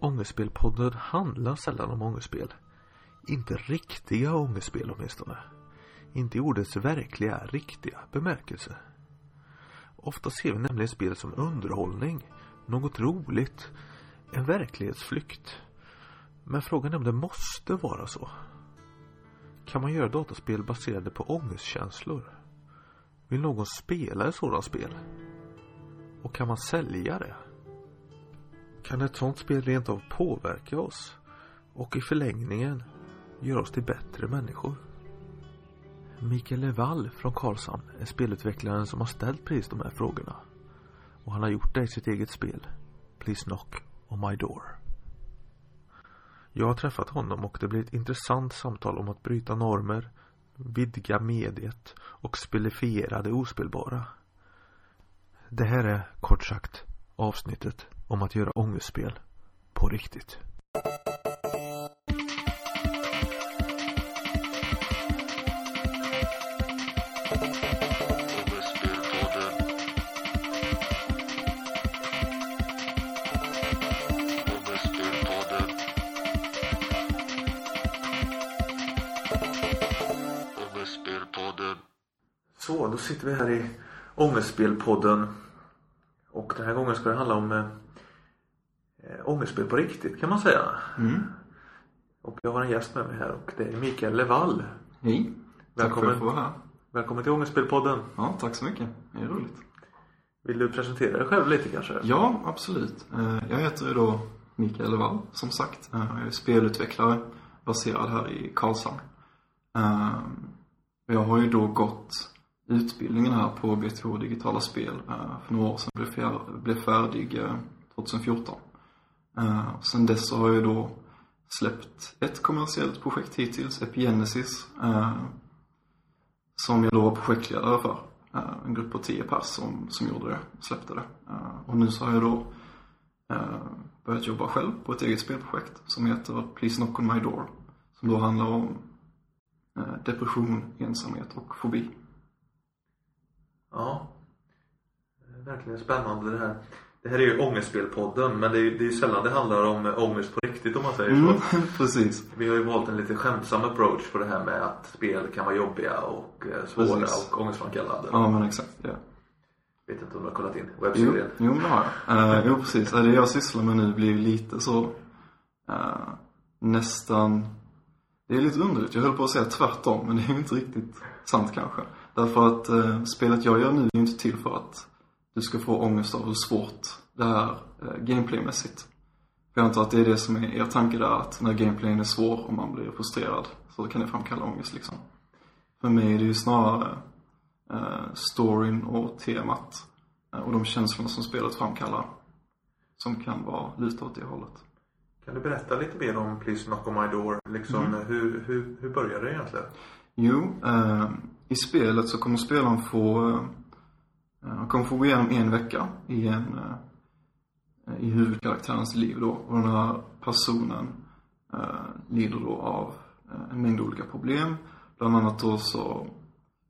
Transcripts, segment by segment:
Ångestspelpodden handlar sällan om ångestspel. Inte riktiga ångestspel åtminstone. Inte i ordets verkliga, riktiga bemärkelse. Ofta ser vi nämligen spel som underhållning, något roligt, en verklighetsflykt. Men frågan är om det måste vara så. Kan man göra dataspel baserade på ångestkänslor? Vill någon spela ett sådant spel? Och kan man sälja det? Kan ett sånt spel rent av påverka oss? Och i förlängningen göra oss till bättre människor? Mikael Levall från Karlshamn är spelutvecklaren som har ställt precis de här frågorna. Och han har gjort det i sitt eget spel. Please knock on my door. Jag har träffat honom och det blir ett intressant samtal om att bryta normer, vidga mediet och spelifiera det ospelbara. Det här är kort sagt avsnittet om att göra ångestspel på riktigt. Så, då sitter vi här i Ångestspelpodden. Och den här gången ska det handla om eh, ångestspel på riktigt kan man säga. Mm. Och jag har en gäst med mig här och det är Mikael Levall. Hej. Tack för att Välkommen. vara här. Välkommen till Ångestspelpodden. Ja, tack så mycket. Det är roligt. Vill du presentera dig själv lite kanske? Ja, absolut. Eh, Jag heter ju då Mikael Levall, som sagt. Eh, Jag är spelutvecklare baserad här i Karlshamn. Eh, Jag har ju då gått utbildningen här på BTH Digitala Spel för några år sedan. Blev, färdig eh, 2014. Eh, och Sen dess så har jag då släppt ett kommersiellt projekt hittills, Epigenesis. Eh, som jag då var projektledare för. Eh, en grupp på tio pers som, som gjorde det, släppte det. Och nu så har jag då börjat jobba själv på ett eget spelprojekt som heter Please Knock On My Door. Som då handlar om depression, ensamhet och fobi. Ja. Det är Verkligen spännande det här. Det här är ju Ångestspelpodden men det är ju det är ju sällan det handlar om ångest på riktigt om man säger så. Mm, precis. Vi har ju valt en lite skämtsam approach på det här med att spel kan vara jobbiga och eh, svåra Precis. och ångestframkallande. Ja, men exakt. Ja. Vet inte om du har kollat in Jo, webbserien? jo, men det har jag. Eh, jo, precis. Det jag sysslar med nu blir lite så eh, nästan det är lite underligt. Jag höll på att säga tvärtom, men det är ju inte riktigt sant kanske. Därför att eh, spelet jag gör nu är inte till för att du ska få ångest av hur svårt det är eh, gameplaymässigt. För jag antar att det är det som är er tanke där, att när gameplayen är svår och man blir frustrerad så kan det framkalla ångest liksom. För mig är det ju snarare eh, storyn och temat eh, och de känslorna som spelet framkallar som kan vara luta åt det hållet. Kan du berätta lite mer om Please Knock On My Door? Liksom, Mm. hur, hur, hur började det egentligen? Jo, eh, i spelet så kommer spelaren få, eh, Eh, han kommer få gå igenom en vecka i en, eh, i huvudkaraktärens liv då. Och den här personen eh, lider då av eh, en mängd olika problem. Bland annat då så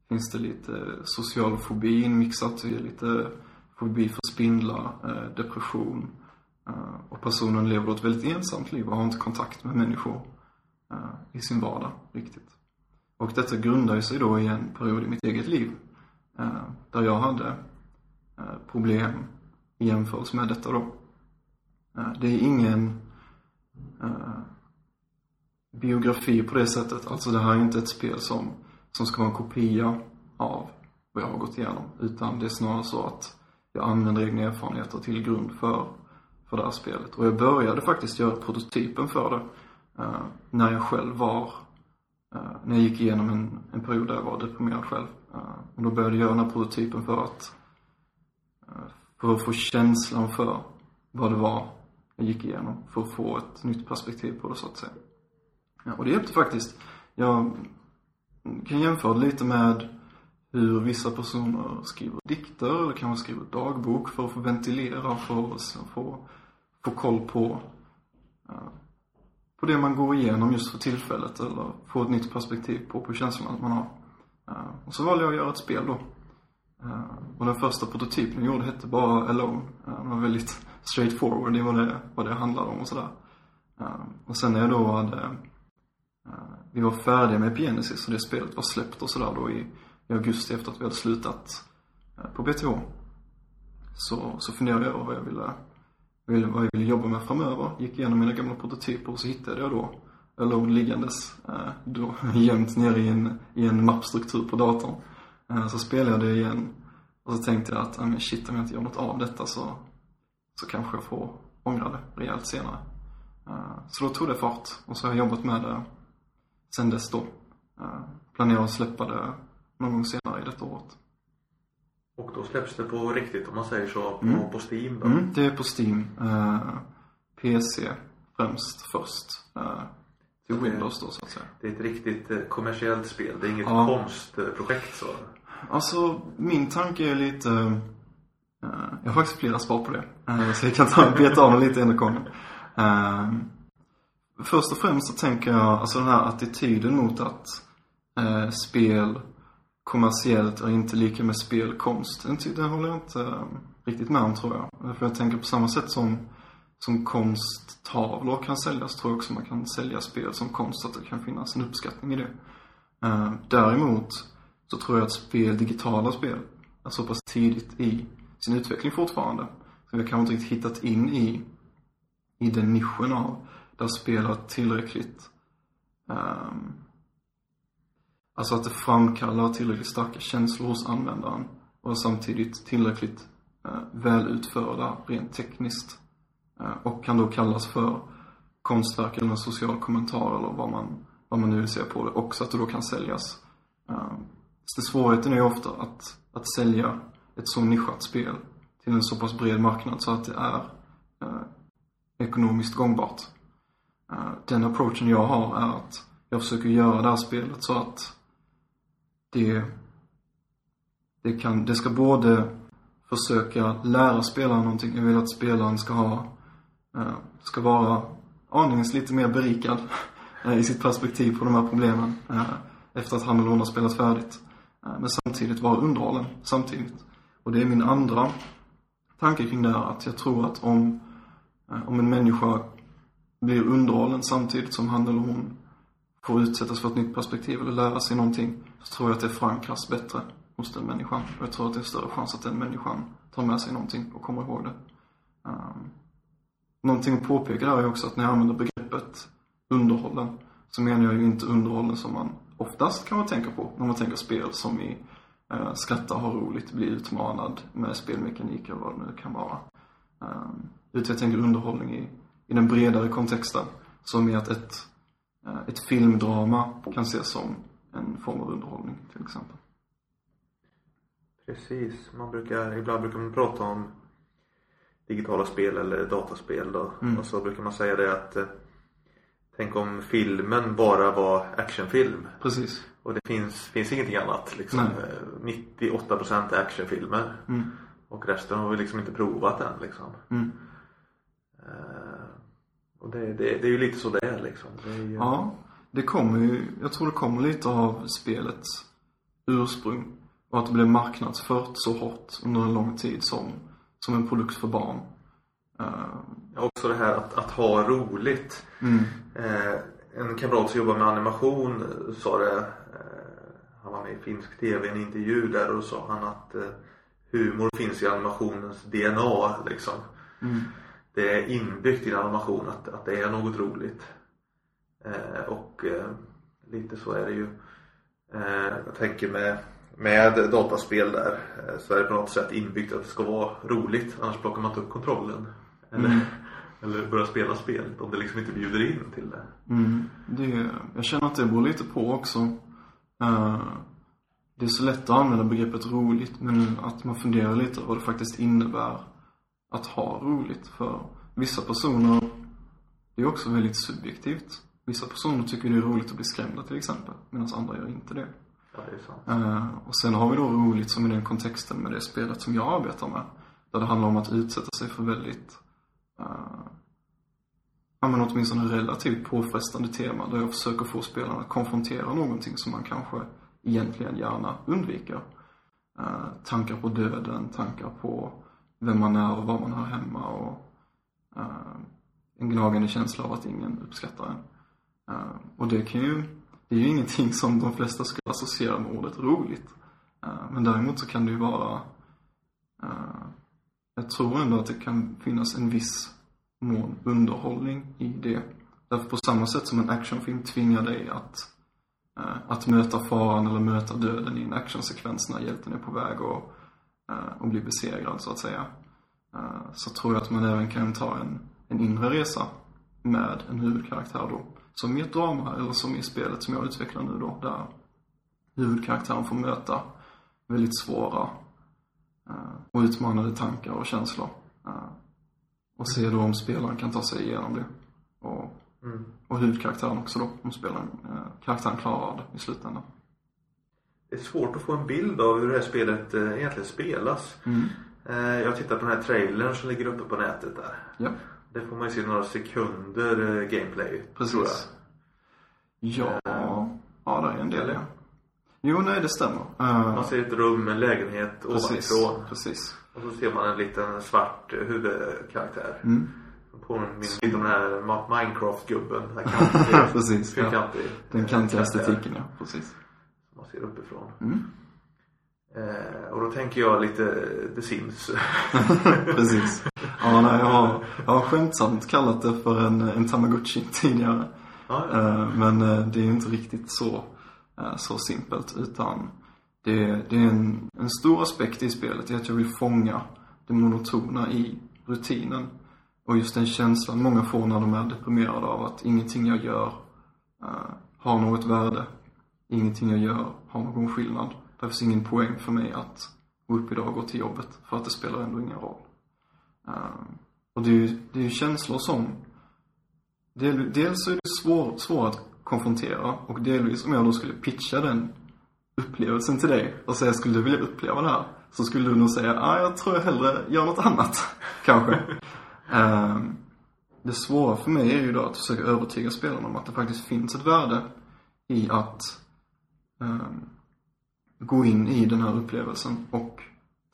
finns det lite social fobi inmixat, det är lite fobi för spindlar, eh, depression. Eh, och personen lever då ett väldigt ensamt liv och har inte kontakt med människor eh, i sin vardag riktigt. Och detta grundar ju sig då i en period i mitt eget liv Eh, där jag hade eh, problem i jämförelse med detta då. Eh, det är ingen eh, biografi på det sättet. Alltså det här är inte ett spel som, som ska vara en kopia av vad jag har gått igenom. Utan det är snarare så att jag använder egna erfarenheter till grund för, för det här spelet. Och jag började faktiskt göra prototypen för det eh, när jag själv var Eh, när jag gick igenom en, en period där jag var deprimerad själv. Eh, och då började jag göra den här prototypen för att eh, för att få känslan för vad det var jag gick igenom. För att få ett nytt perspektiv på det så att säga. Ja, och det hjälpte faktiskt. Jag kan jämföra det lite med hur vissa personer skriver dikter eller kanske skriver dagbok för att få ventilera, för att få, få koll på eh, på det man går igenom just för tillfället eller få ett nytt perspektiv på, på känslan man har. Eh, och så valde jag att göra ett spel då. Eh, och den första prototypen jag gjorde hette bara Alone. Eh, den var väldigt straight forward i vad det, vad det handlade om och sådär. Uh, och sen när jag då hade, uh, vi var färdiga med Epigenesis och det spelet var släppt och sådär då i, i augusti efter att vi hade slutat uh, på BTH. Så, så funderade jag över vad jag ville, ville, vad jag ville jobba med framöver. Gick igenom mina gamla prototyper och så hittade jag då Alone liggandes då gömt nere i en, i en mappstruktur på datorn. Så spelade jag det igen och så tänkte jag att, ja men shit om jag inte gör något av detta så, så kanske jag får ångra det rejält senare. Eh, så då tog det fart och så har jag jobbat med det sen dess då. Eh, planerar att släppa det någon gång senare i detta året. Och då släpps det på riktigt om man säger så, på, mm. på Steam då? Mm, det är på Steam. Eh, PC främst först. Uh, till Windows då så att säga. Det är ett riktigt kommersiellt spel, det är inget ja. konstprojekt så? Alltså, min tanke är lite uh, Jag har faktiskt flera svar på det. så jag kan ta beta av dem lite en gången. Uh, först och främst så tänker jag, alltså den här attityden mot att uh, spel kommersiellt är inte lika med spelkonst. Den håller jag inte uh, riktigt med om tror jag. För jag tänker på samma sätt som, som konsttavlor kan säljas, tror jag också man kan sälja spel som konst, så att det kan finnas en uppskattning i det. Uh, däremot så tror jag att spel, digitala spel, är så pass tidigt i sin utveckling fortfarande. Så vi har kanske inte riktigt hittat in i i den nischen av där spel har tillräckligt um, Alltså att det framkallar tillräckligt starka känslor hos användaren och samtidigt tillräckligt eh, uh, väl utförda rent tekniskt. Eh, och kan då kallas för konstverk eller en social kommentar eller vad man, vad man nu vill se på det. Och så att det då kan säljas. Uh, så svårigheten är ju ofta att, att sälja ett så nischat spel till en så pass bred marknad så att det är eh, ekonomiskt gångbart. Den approachen jag har är att jag försöker göra det här spelet så att det, det kan, det ska både försöka lära spelaren någonting. Jag vill att spelaren ska ha, Eh, ska vara aningens lite mer berikad eh, i sitt perspektiv på de här problemen eh, efter att han eller hon har spelat färdigt. Men samtidigt vara underhållen samtidigt. Och det är min andra tanke kring det här, att jag tror att om om en människa blir underhållen samtidigt som han eller hon får utsättas för ett nytt perspektiv eller lära sig någonting så tror jag att det förankras bättre hos den människan. Och jag tror att det är större chans att den människan tar med sig någonting och kommer ihåg det. Um, någonting att påpeka där är också att när jag använder begreppet underhållen så menar jag ju inte underhållen som man oftast kan man tänka på när man tänker spel som i eh, skratta, ha roligt, bli utmanad med spelmekanik eller vad det nu kan vara. Eh, utan jag tänker underhållning i, i den bredare kontexten. Som i att ett, eh, ett filmdrama kan ses som en form av underhållning till exempel. Precis. Man brukar, ibland brukar man prata om digitala spel eller dataspel då. Mm. Och så brukar man säga det att eh, Tänk om filmen bara var actionfilm. Precis. Och det finns, finns ingenting annat liksom. Nej. 98% är actionfilmer. Mm. Och resten har vi liksom inte provat än liksom. Mm. Uh, och det, det, det, är ju lite så det är liksom. Det är ju... Ja, det kommer ju, jag tror det kommer lite av spelets ursprung. Och att det blev marknadsfört så hårt under en lång tid som, som en produkt för barn. Uh, också det här att, att ha roligt. Mm. Uh, en kamrat som jobbar med animation sa det, han var med i finsk tv i en intervju där och sa han att humor finns i animationens DNA liksom. Mm. Det är inbyggt i animation att, att det är något roligt. Och lite så är det ju. Jag tänker med, med dataspel där eh, så är det på något sätt inbyggt att det ska vara roligt annars plockar man inte upp kontrollen. Eller, mm. eller börjar spela spelet om det liksom inte bjuder in till det. Mm. det jag känner att det beror lite på också. Uh, det är så lätt att använda begreppet roligt men att man funderar lite vad det faktiskt innebär att ha roligt. För vissa personer, det är också väldigt subjektivt. Vissa personer tycker det är roligt att bli skrämda till exempel medan andra gör inte det. Ja, det är sant. Uh, och sen har vi då roligt som i den kontexten med det spelet som jag arbetar med. Där det handlar om att utsätta sig för väldigt uh, ja men åtminstone relativt påfrestande tema där jag försöker få spelarna att konfrontera någonting som man kanske egentligen gärna undviker. Uh, tankar på döden, tankar på vem man är och var man hör hemma och eh, en gnagande känsla av att ingen uppskattar en. Uh, och det kan ju, det är ju ingenting som de flesta skulle associera med ordet roligt. Eh, men däremot så kan det ju vara, eh, jag tror ändå att det kan finnas en viss mån underhållning i det. Därför på samma sätt som en actionfilm tvingar dig att, eh, att möta faran eller möta döden i en actionsekvens när hjälten är på väg och, och blir besegrad så att säga. Så tror jag att man även kan ta en, en inre resa med en huvudkaraktär då som i ett drama eller som i spelet som jag utvecklar nu då, där huvudkaraktären får möta väldigt svåra uh, och utmanande tankar och känslor. Uh, och se då om spelaren kan ta sig igenom det. Och, mm. och huvudkaraktären också då, om spelaren, uh, karaktären klarar det i slutändan. Det är svårt att få en bild av hur det här spelet egentligen spelas. Mm. Jag tittar på den här trailern som ligger uppe på nätet där. Ja. Det får man ju se några sekunder gameplay. Precis. Tror jag. Ja, ja det är en del ja. Jo, nej det stämmer. Uh, man ser ett rum, en lägenhet precis, ovanifrån. Precis. Och så ser man en liten svart huvudkaraktär. Mm. Påminner lite om den här Minecraft-gubben. precis. Ja. Den kantiga estetiken, ja. Precis. Man ser uppifrån. Mm. Eh, och då tänker jag lite The Sims. precis. Ja, nej, jag har, jag har skämtsamt kallat det för en, en Tamagotchi tidigare. Ah, ja. eh, men eh, det är ju inte riktigt så, eh, så simpelt utan det, det är en, en stor aspekt i spelet är att jag vill fånga det monotona i rutinen. Och just den känslan många får när de är deprimerade av att ingenting jag gör uh, har något värde. Ingenting jag gör har någon skillnad. Det finns ingen poäng för mig att gå upp idag och gå till jobbet för att det spelar ändå ingen roll. Ehm, och det är ju, det är ju känslor som del, dels är det svår, svår att konfrontera och delvis om jag då skulle pitcha den upplevelsen till dig och säga skulle du vilja uppleva det här? Så skulle du nog säga, ah, jag tror jag hellre gör något annat. Kanske. um, det svåra för mig är ju då att försöka övertyga spelarna om att det faktiskt finns ett värde i att um, gå in i den här upplevelsen och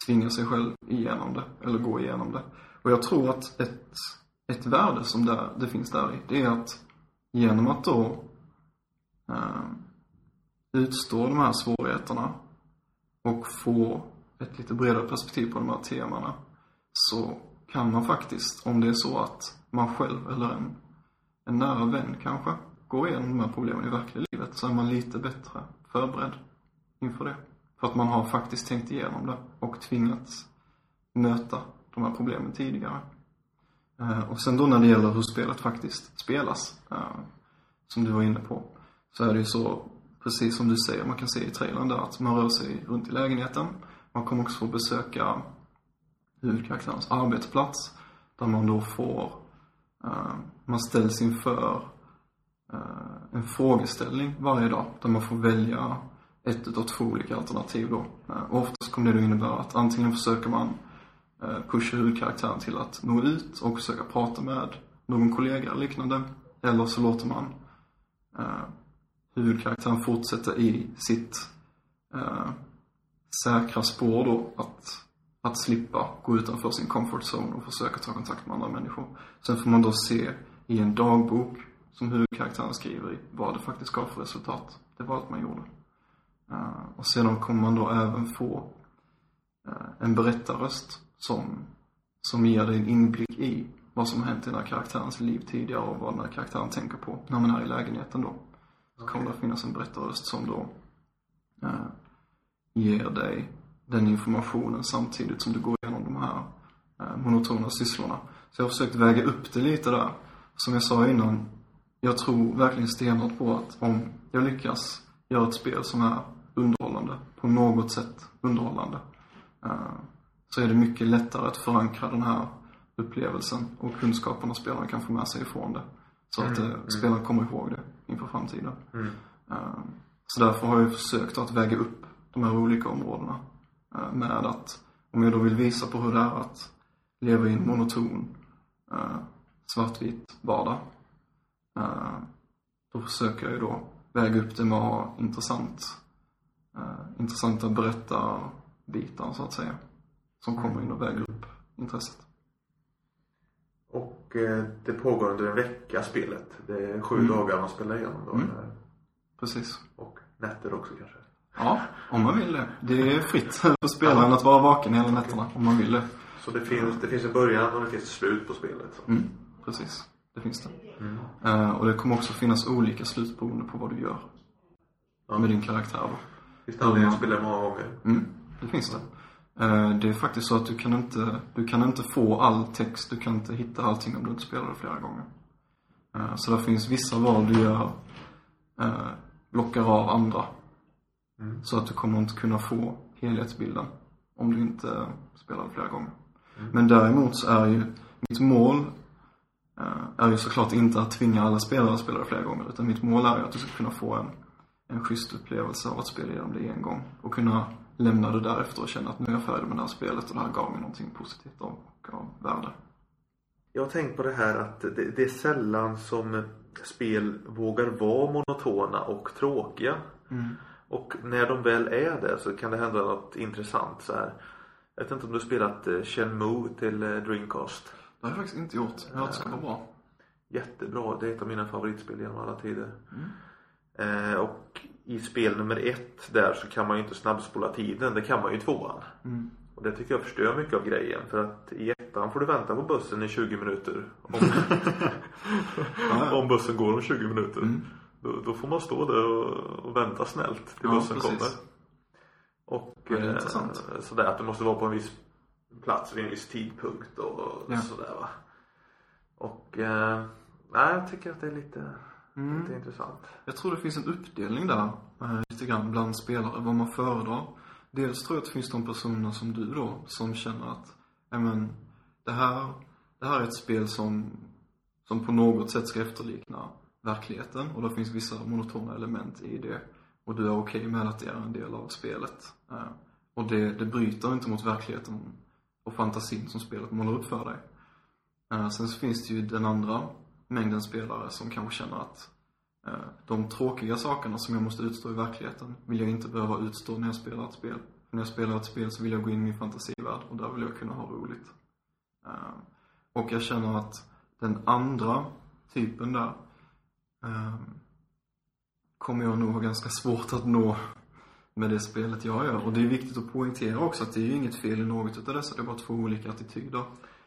tvinga sig själv igenom det, eller gå igenom det. Och jag tror att ett, ett värde som det, det finns där i, det är att genom att då eh, utstå de här svårigheterna och få ett lite bredare perspektiv på de här temana så kan man faktiskt, om det är så att man själv eller en, en nära vän kanske går igenom de här problemen i verkliga livet så är man lite bättre förberedd inför det. För att man har faktiskt tänkt igenom det och tvingats möta de här problemen tidigare. Eh, och sen då när det gäller hur spelet faktiskt spelas, eh, som du var inne på, så är det ju så, precis som du säger, man kan se i trailern där att man rör sig runt i lägenheten. Man kommer också få besöka huvudkaraktärens arbetsplats, där man då får, eh, man ställs inför en frågeställning varje dag, där man får välja ett utav två olika alternativ då. Eh, och oftast kommer det då innebära att antingen försöker man eh, pusha huvudkaraktären till att nå ut och försöka prata med någon kollega eller liknande. Eller så låter man eh, huvudkaraktären fortsätta i sitt säkra spår då att, att slippa gå utanför sin comfort zone och försöka ta kontakt med andra människor. Sen får man då se i en dagbok som huvudkaraktären skriver i vad det faktiskt gav för resultat. Det var allt man gjorde. Uh, och sedan kommer man då även få uh, en berättarröst som, som ger dig en inblick i vad som har hänt i den här karaktärens liv tidigare och vad den här karaktären tänker på när man är i lägenheten då. Så okay. kommer det finnas en berättarröst som då uh, ger dig den informationen samtidigt som du går igenom de här monotona sysslorna. Så jag har försökt väga upp det lite där. Som jag sa innan, jag tror verkligen stenhårt på att om jag lyckas göra ett spel som är underhållande, på något sätt underhållande, eh, så är det mycket lättare att förankra den här upplevelsen och kunskaperna spelarna kan få med sig ifrån det. Så att mm, mm. spelarna kommer ihåg det inför framtiden. Mm. Eh, så därför har jag försökt att väga upp de här olika områdena eh, med att om jag då vill visa på hur det är att leva i en monoton svartvit vardag då försöker jag ju då väga upp det med att ha intressant eh, intressanta berättarbitar så att säga. Som kommer in och väger upp intresset. Och eh, det pågår under en vecka spelet. Det är sju Mm. dagar man spelar igenom då. Mm. Precis. Och nätter också kanske. Ja, om man vill det. Det är fritt för spelaren att vara vaken hela nätterna om man vill det. Så det finns, det finns en början och det finns ett slut på spelet. Mm, precis. Det finns det. Mm. Eh, och det kommer också finnas olika slut beroende på vad du gör Ja. med din karaktär då. Finns det anledning att spela många gånger? Mm, det finns det. Eh, det är faktiskt så att du kan inte, du kan inte få all text, du kan inte hitta allting om du inte spelar det flera gånger. Eh, så det finns vissa val du gör, eh, blockar av andra. Mm. Så att du kommer inte kunna få helhetsbilden om du inte spelar det flera gånger. Mm. Men däremot så är ju mitt mål eh, är ju såklart inte att tvinga alla spelare att spela det flera gånger utan mitt mål är ju att du ska kunna få en, en schysst upplevelse av att spela igenom det en gång och kunna lämna det därefter och känna att nu är jag färdig med det här spelet och det här gav mig någonting positivt av, och av värde. Jag har tänkt på det här att det, det är sällan som spel vågar vara monotona och tråkiga. Och när de väl är det så kan det hända något intressant så här. Jag vet inte om du har spelat eh, Shenmue till eh, Dreamcast. Det har jag faktiskt inte gjort. Jag har hört det ska vara bra. Jättebra, det är ett av mina favoritspel genom alla tider. Eh, och i spel nummer ett där så kan man ju inte snabbspola tiden, det kan man ju i tvåan. Mm. Och det tycker jag förstör mycket av grejen för att i ettan får du vänta på bussen i 20 minuter. Om, ja. om bussen går om 20 minuter. Mm. Då, då får man stå där och, och vänta snällt till Ja, bussen precis. kommer. Och Ja, det eh, sådär att du måste vara på en viss plats vid en viss tidpunkt och Ja. sådär va. Och eh, nej, jag tycker att det är lite, Mm. lite intressant. Jag tror det finns en uppdelning där, eh, lite grann bland spelare, vad man föredrar. Dels tror jag att det finns de personer som du då, som känner att, men, det här, det här är ett spel som, som på något sätt ska efterlikna verkligheten och det finns vissa monotona element i det. Och du är okej med att det är en del av spelet. Eh, Och det, det bryter inte mot verkligheten och fantasin som spelet målar upp för dig. Eh, Sen så finns det ju den andra mängden spelare som kanske känner att eh, de tråkiga sakerna som jag måste utstå i verkligheten vill jag inte behöva utstå när jag spelar ett spel. För när jag spelar ett spel så vill jag gå in i min fantasivärld och där vill jag kunna ha roligt. Ehm, och jag känner att den andra typen där ehm, kommer jag nog ha ganska svårt att nå med det spelet jag gör. Och det är viktigt att poängtera också att det är ju inget fel i något utav dessa, det är bara två olika attityder.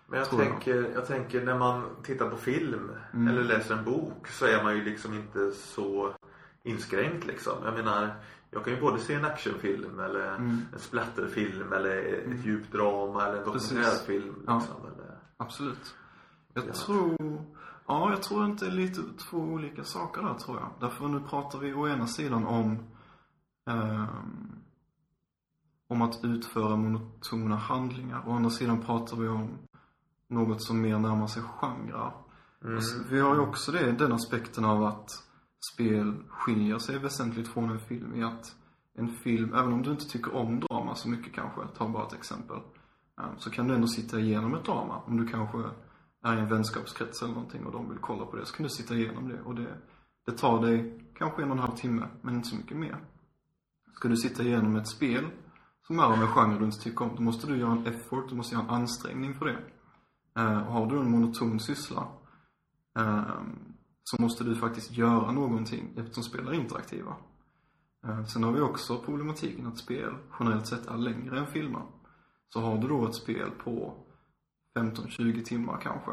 Men jag Tror jag. tänker, jag tänker när man tittar på film Mm. eller läser en bok så är man ju liksom inte så inskränkt liksom. Jag menar, jag kan ju både se en actionfilm eller Mm. en splatterfilm eller ett djupt drama eller en dokumentärfilm Ja. liksom. Eller, Absolut. Jag Ja. tror, ja jag tror inte det är lite två olika saker där tror jag. Därför nu pratar vi å ena sidan om ehm, om att utföra monotona handlingar. Å andra sidan pratar vi om något som mer närmar sig genrer. mm. Vi har ju också det, den aspekten av att spel skiljer sig väsentligt från en film i att en film, även om du inte tycker om drama så mycket kanske, ta bara ett exempel. eh, Så kan du ändå sitta igenom ett drama. Om du kanske är i en vänskapskrets eller någonting och de vill kolla på det så kan du sitta igenom det och det, det tar dig kanske en och en halv timme, men inte så mycket mer. Ska du sitta igenom ett spel som är av en genre du inte tycker om, då måste du göra en effort, du måste göra en ansträngning för det. Eh, och har du en monoton syssla eh, så måste du faktiskt göra någonting eftersom spel är interaktiva. Eh, Sen har vi också problematiken att spel generellt sett är längre än filmer. Så har du då ett spel på 15-20 timmar kanske,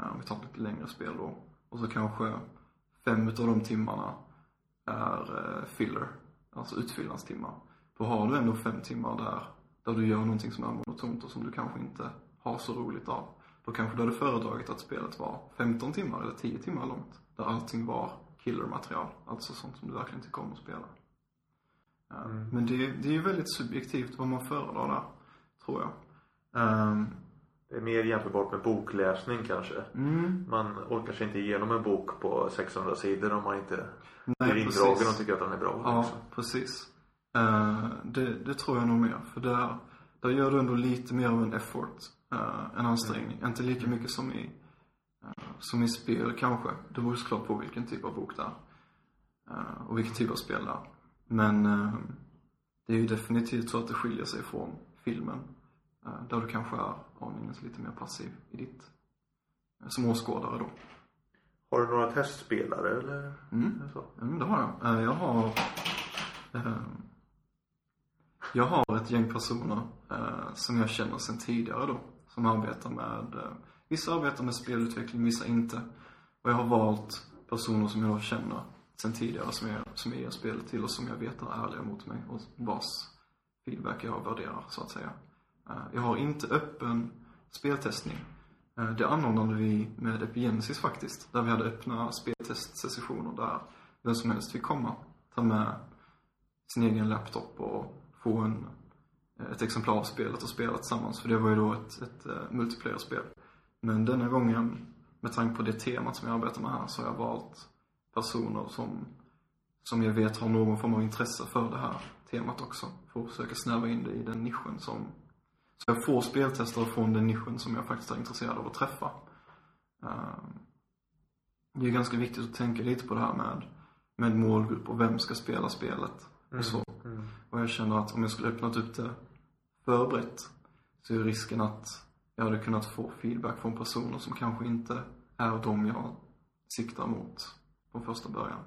eh, om vi tar ett lite längre spel då, och så kanske fem utav de timmarna är eh, filler, alltså utfyllnadstimmar. Då har du ändå fem timmar där, där du gör någonting som är monotont och som du kanske inte har så roligt av. Då kanske du hade föredragit att spelet var 15 timmar eller 10 timmar långt. Där allting var killermaterial, alltså sånt som du verkligen tycker om att spela. Eh, Mm. Men det, det är ju väldigt subjektivt vad man föredrar där, tror jag. Ehm, Det är mer jämförbart med bokläsning kanske. mm, Man orkar sig inte igenom en bok på 600 sidor om man inte nej, blir indragen precis. och tycker att den är bra. Ja, liksom. precis. Eh, det, det tror jag nog mer. För där, där gör du ändå lite mer av en effort, uh, en ansträngning. Inte lika mycket som i, eh, som i spel kanske. Det beror såklart på vilken typ av bok det är. Eh, och vilken typ av spel det är. Men det är ju definitivt så att det skiljer sig från filmen. där du kanske är aningens lite mer passiv i ditt som åskådare då. Har du några testspelare eller? Mm. så? Mm, det har jag. Jag har Jag har ett gäng personer eh, som jag känner sedan tidigare då. Som arbetar med, eh, vissa arbetar med spelutveckling, vissa inte. Och jag har valt personer som jag känner sedan tidigare som jag, som jag ger spelet till och som jag vet är ärliga mot mig och vars feedback jag värderar så att säga. Eh, jag har inte öppen speltestning. Eh, det anordnade vi med Epigenesis faktiskt. Där vi hade öppna speltestsessioner där vem som helst fick komma. Ta med sin egen laptop och få en, ett exemplar av spelet och spela tillsammans. För det var ju då ett, ett uh, multiplayer-spel. Men denna gången, med tanke på det temat som jag arbetar med här, så har jag valt personer som, som jag vet har någon form av intresse för det här temat också. För att försöka snäva in det i den nischen som så jag får speltestare från den nischen som jag faktiskt är intresserad av att träffa. Eh, Det är ganska viktigt att tänka lite på det här med, med målgrupp och vem ska spela spelet och så. Mm. Och jag känner att om jag skulle öppnat upp det förberett, så är risken att jag hade kunnat få feedback från personer som kanske inte är de jag siktar mot från första början.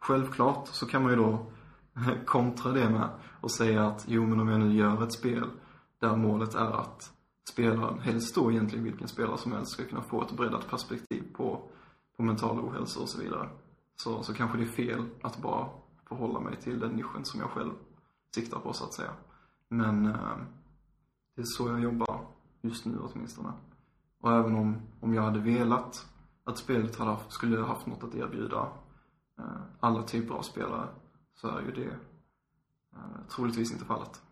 Självklart så kan man ju då kontra det med och säga att jo men om jag nu gör ett spel där målet är att spelaren, helst då egentligen vilken spelare som helst, ska kunna få ett breddat perspektiv på, på mental ohälsa och så vidare. Så, så kanske det är fel att bara förhålla mig till den nischen som jag själv siktar på så att säga. Men eh, det är så jag jobbar just nu åtminstone. Och även om, om jag hade velat att spelet hade haft, skulle haft något att erbjuda eh, alla typer av spelare så är ju det eh, troligtvis inte fallet.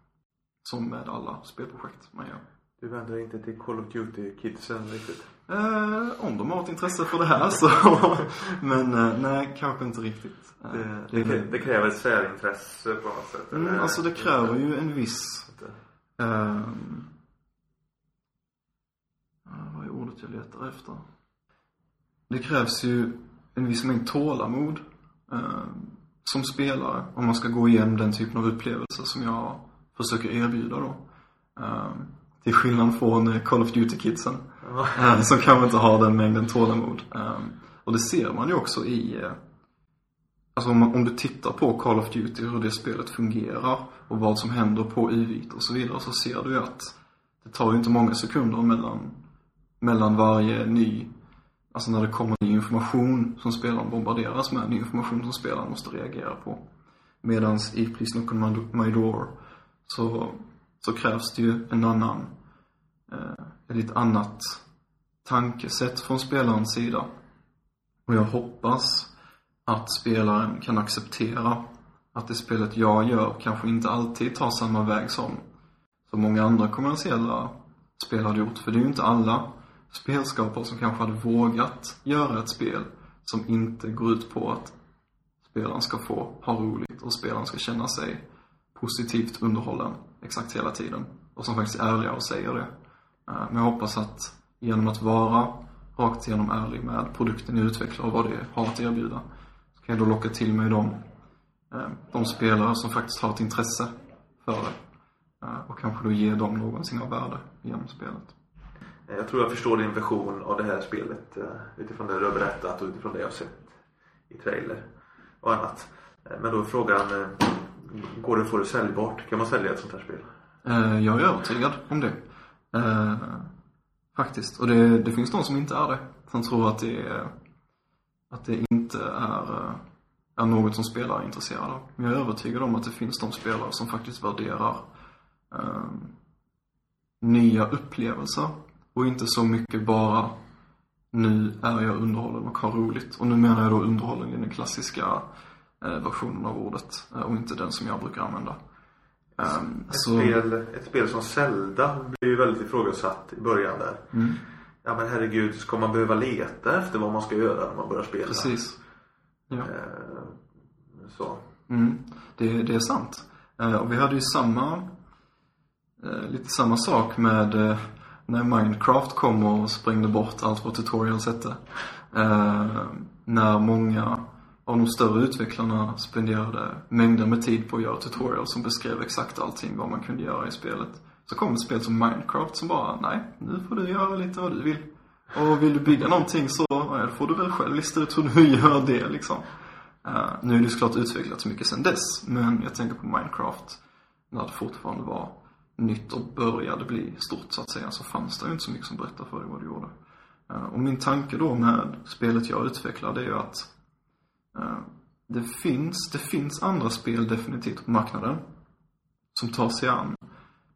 Som med alla spelprojekt man gör. Du vänder dig inte till Call of Duty-kidsen riktigt? Eh, om de har ett intresse för det här så. Men eh, nej, kanske inte riktigt. Eh, Det, det, det, det kräver ett särintresse på något sätt? mm, eller? alltså det kräver ju en viss. Ehm, ja, vad är ordet jag letar efter? Det krävs ju en viss mängd tålamod ehm, som spelare om man ska gå igenom den typen av upplevelser som jag försöker erbjuda då. Um, till skillnad från eh, Call of Duty-kidsen Ja. eh, som kanske inte har den mängden tålamod. Ehm, och det ser man ju också i eh, Alltså om, man, om du tittar på Call of Duty, hur det spelet fungerar och vad som händer på u och så vidare så ser du ju att det tar ju inte många sekunder mellan, mellan varje ny, alltså när det kommer ny information som spelaren bombarderas med, ny information som spelaren måste reagera på. Medans i Please Knock on My Door så, så krävs det ju en annan, eh, ett lite annat tankesätt från spelarens sida. Och jag hoppas att spelaren kan acceptera att det spelet jag gör kanske inte alltid tar samma väg som, som många andra kommersiella spel hade gjort. För det är ju inte alla spelskapare som kanske hade vågat göra ett spel som inte går ut på att spelaren ska få ha roligt och spelaren ska känna sig positivt underhållen exakt hela tiden. Och som faktiskt är ärliga och säger det. Eh, men jag hoppas att genom att vara rakt igenom ärlig med produkten jag utvecklar och vad det har att erbjuda så kan jag då locka till mig de, eh, de spelare som faktiskt har ett intresse för det. Eh, och kanske då ge dem någonsin av värde genom spelet. Jag tror jag förstår din version av det här spelet utifrån det du har berättat och utifrån det jag har sett i trailer och annat. Men då är frågan, går det att få det säljbart? Kan man sälja ett sånt här spel? Eh, Jag är övertygad om det. Eh, Faktiskt. Och det, det finns de som inte är det. Som tror att det, är- att det inte är, eh, är något som spelare är intresserade av. Men jag är övertygad om att det finns de spelare som faktiskt värderar eh, nya upplevelser. Och inte så mycket bara nu är jag underhållen och har roligt. Och nu menar jag då underhållen i den klassiska versionen av ordet. eh, Och inte den som jag brukar använda. Ehm, Ett, så, spel, ett spel som Zelda blir ju väldigt ifrågasatt i början där. Mm, Ja men herregud, ska man behöva leta efter vad man ska göra när man börjar spela? precis. Ja. Eh, Så. Mm, det, det är sant. Eh, och vi hade ju samma, eh, lite samma sak med eh, när Minecraft kom och sprängde bort allt vad tutorials hette. Eh, när många av de större utvecklarna spenderade mängder med tid på att göra tutorials som beskrev exakt allting vad man kunde göra i spelet. Så kom ett spel som Minecraft som bara, nej, nu får du göra lite vad du vill. Och vill du bygga någonting så ja, får du väl själv lista ut hur du gör det liksom. Uh, nu är det såklart utvecklats mycket sedan dess, men jag tänker på Minecraft. När det fortfarande var nytt och började bli stort så att säga, så fanns det ju inte så mycket som berättade för dig vad du gjorde. Uh, och min tanke då med spelet jag utvecklar, det är ju att det finns, det finns andra spel definitivt på marknaden som tar sig an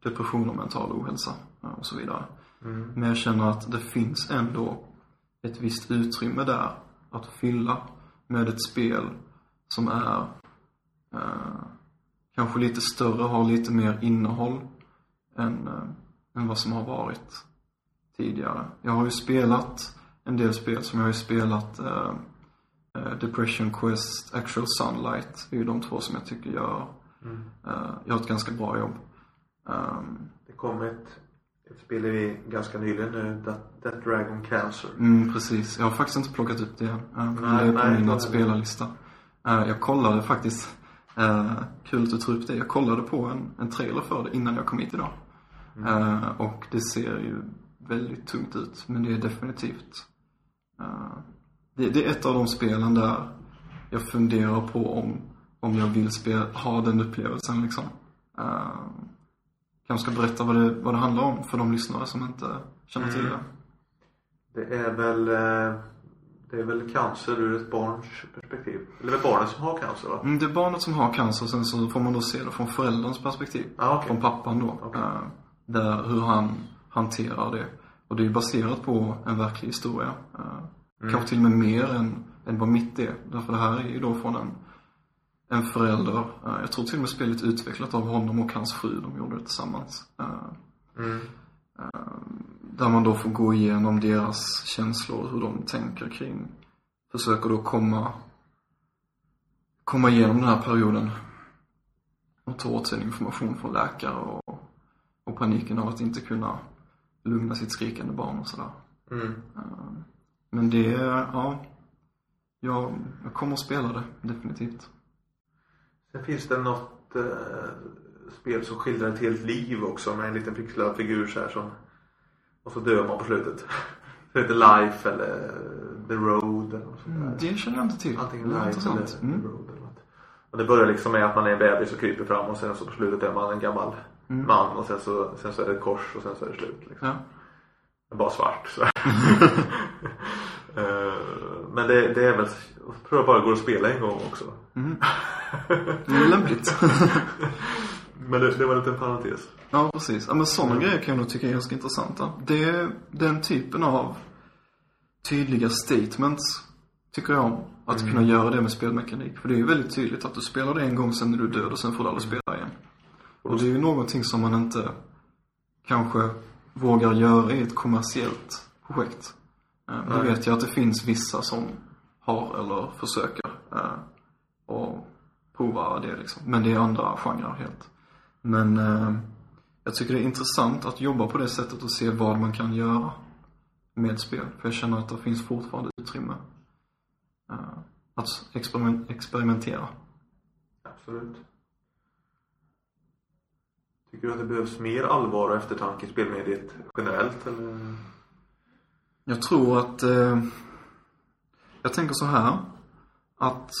depression och mental ohälsa och så vidare. Mm. Men jag känner att det finns ändå ett visst utrymme där att fylla med ett spel som är eh, kanske lite större, har lite mer innehåll än, eh, än vad som har varit tidigare. Jag har ju spelat en del spel som jag har ju spelat eh, eh, Depression Quest, Actual Sunlight. Är ju de två som jag tycker gör, Mm. eh, gör ett ganska bra jobb. Um, Det kom ett, ett spel i ganska nyligen nu, That, That Dragon Cancer. Mm, precis. Jag har faktiskt inte plockat upp det än. Eh, Nej, det är på nej, min att spela-lista. Eh, Jag kollade faktiskt, eh, kul att du tar upp det, jag kollade på en, en trailer för det innan jag kom hit idag. Eh, Och det ser ju väldigt tungt ut, men det är definitivt eh, det, det är ett av de spelen där jag funderar på om, om jag vill spela, ha den upplevelsen liksom. Eh, Kanske ska berätta vad det, vad det handlar om för de lyssnare som inte känner till Mm. det. Det är väl eh, Det är väl cancer ur ett barns perspektiv. Eller är det barnet som har cancer va? Mm, det är barnet som har cancer, sen så får man då se det från förälderns perspektiv. Ah, okej. Från pappan då. Okej. Eh, där, hur han hanterar det. Och det är baserat på en verklig historia. Eh, Mm. Kanske till och med mer än, än vad mitt är. Därför det här är ju då från en, en förälder. Eh, jag tror till och med spelet är utvecklat av honom och hans fru. De gjorde det tillsammans. Eh, Mm. där man då får gå igenom deras känslor, hur de tänker kring, försöker då komma, komma igenom den här perioden och ta åt sig information från läkare och, och paniken av att inte kunna lugna sitt skrikande barn och sådär. Mm. Men det, ja, jag, jag kommer att spela det, definitivt. Sen finns det något eh, spel som skildrar ett helt liv också med en liten pixlad figur så här som och så dör man på slutet. Det heter Life eller The Road eller något sånt där. Mm, det känner jag inte till. Antingen Life intressant. eller Mm. The Road eller något. Och det börjar liksom med att man är en bebis och kryper fram och sen så på slutet är man en gammal Mm. man och sen så, sen så är det ett kors och sen så är det slut liksom. Ja. Bara svart så. Eh, Men det, det är väl, jag tror jag bara går att spela en gång också. Mm. Det är lämpligt. Men det, det var en liten parentes. Ja, precis. Ja, men sådana grejer kan jag nog tycka är ganska intressanta. Det är den typen av tydliga statements, tycker jag om. Att kunna göra det med spelmekanik. För det är ju väldigt tydligt att du spelar det en gång, sen är du död och sen får du aldrig spela igen. Och det är ju någonting som man inte kanske vågar göra i ett kommersiellt projekt. Eh, Nu Nej. vet jag att det finns vissa som har eller försöker eh, och prova det liksom. Men det är andra genrer helt. Men eh, jag tycker det är intressant att jobba på det sättet och se vad man kan göra med spel. För jag känner att det finns fortfarande utrymme eh, att experiment, experimentera. Absolut. Tycker du att det behövs mer allvar och eftertanke i spelmediet generellt eller? Jag tror att, eh, jag tänker så här, att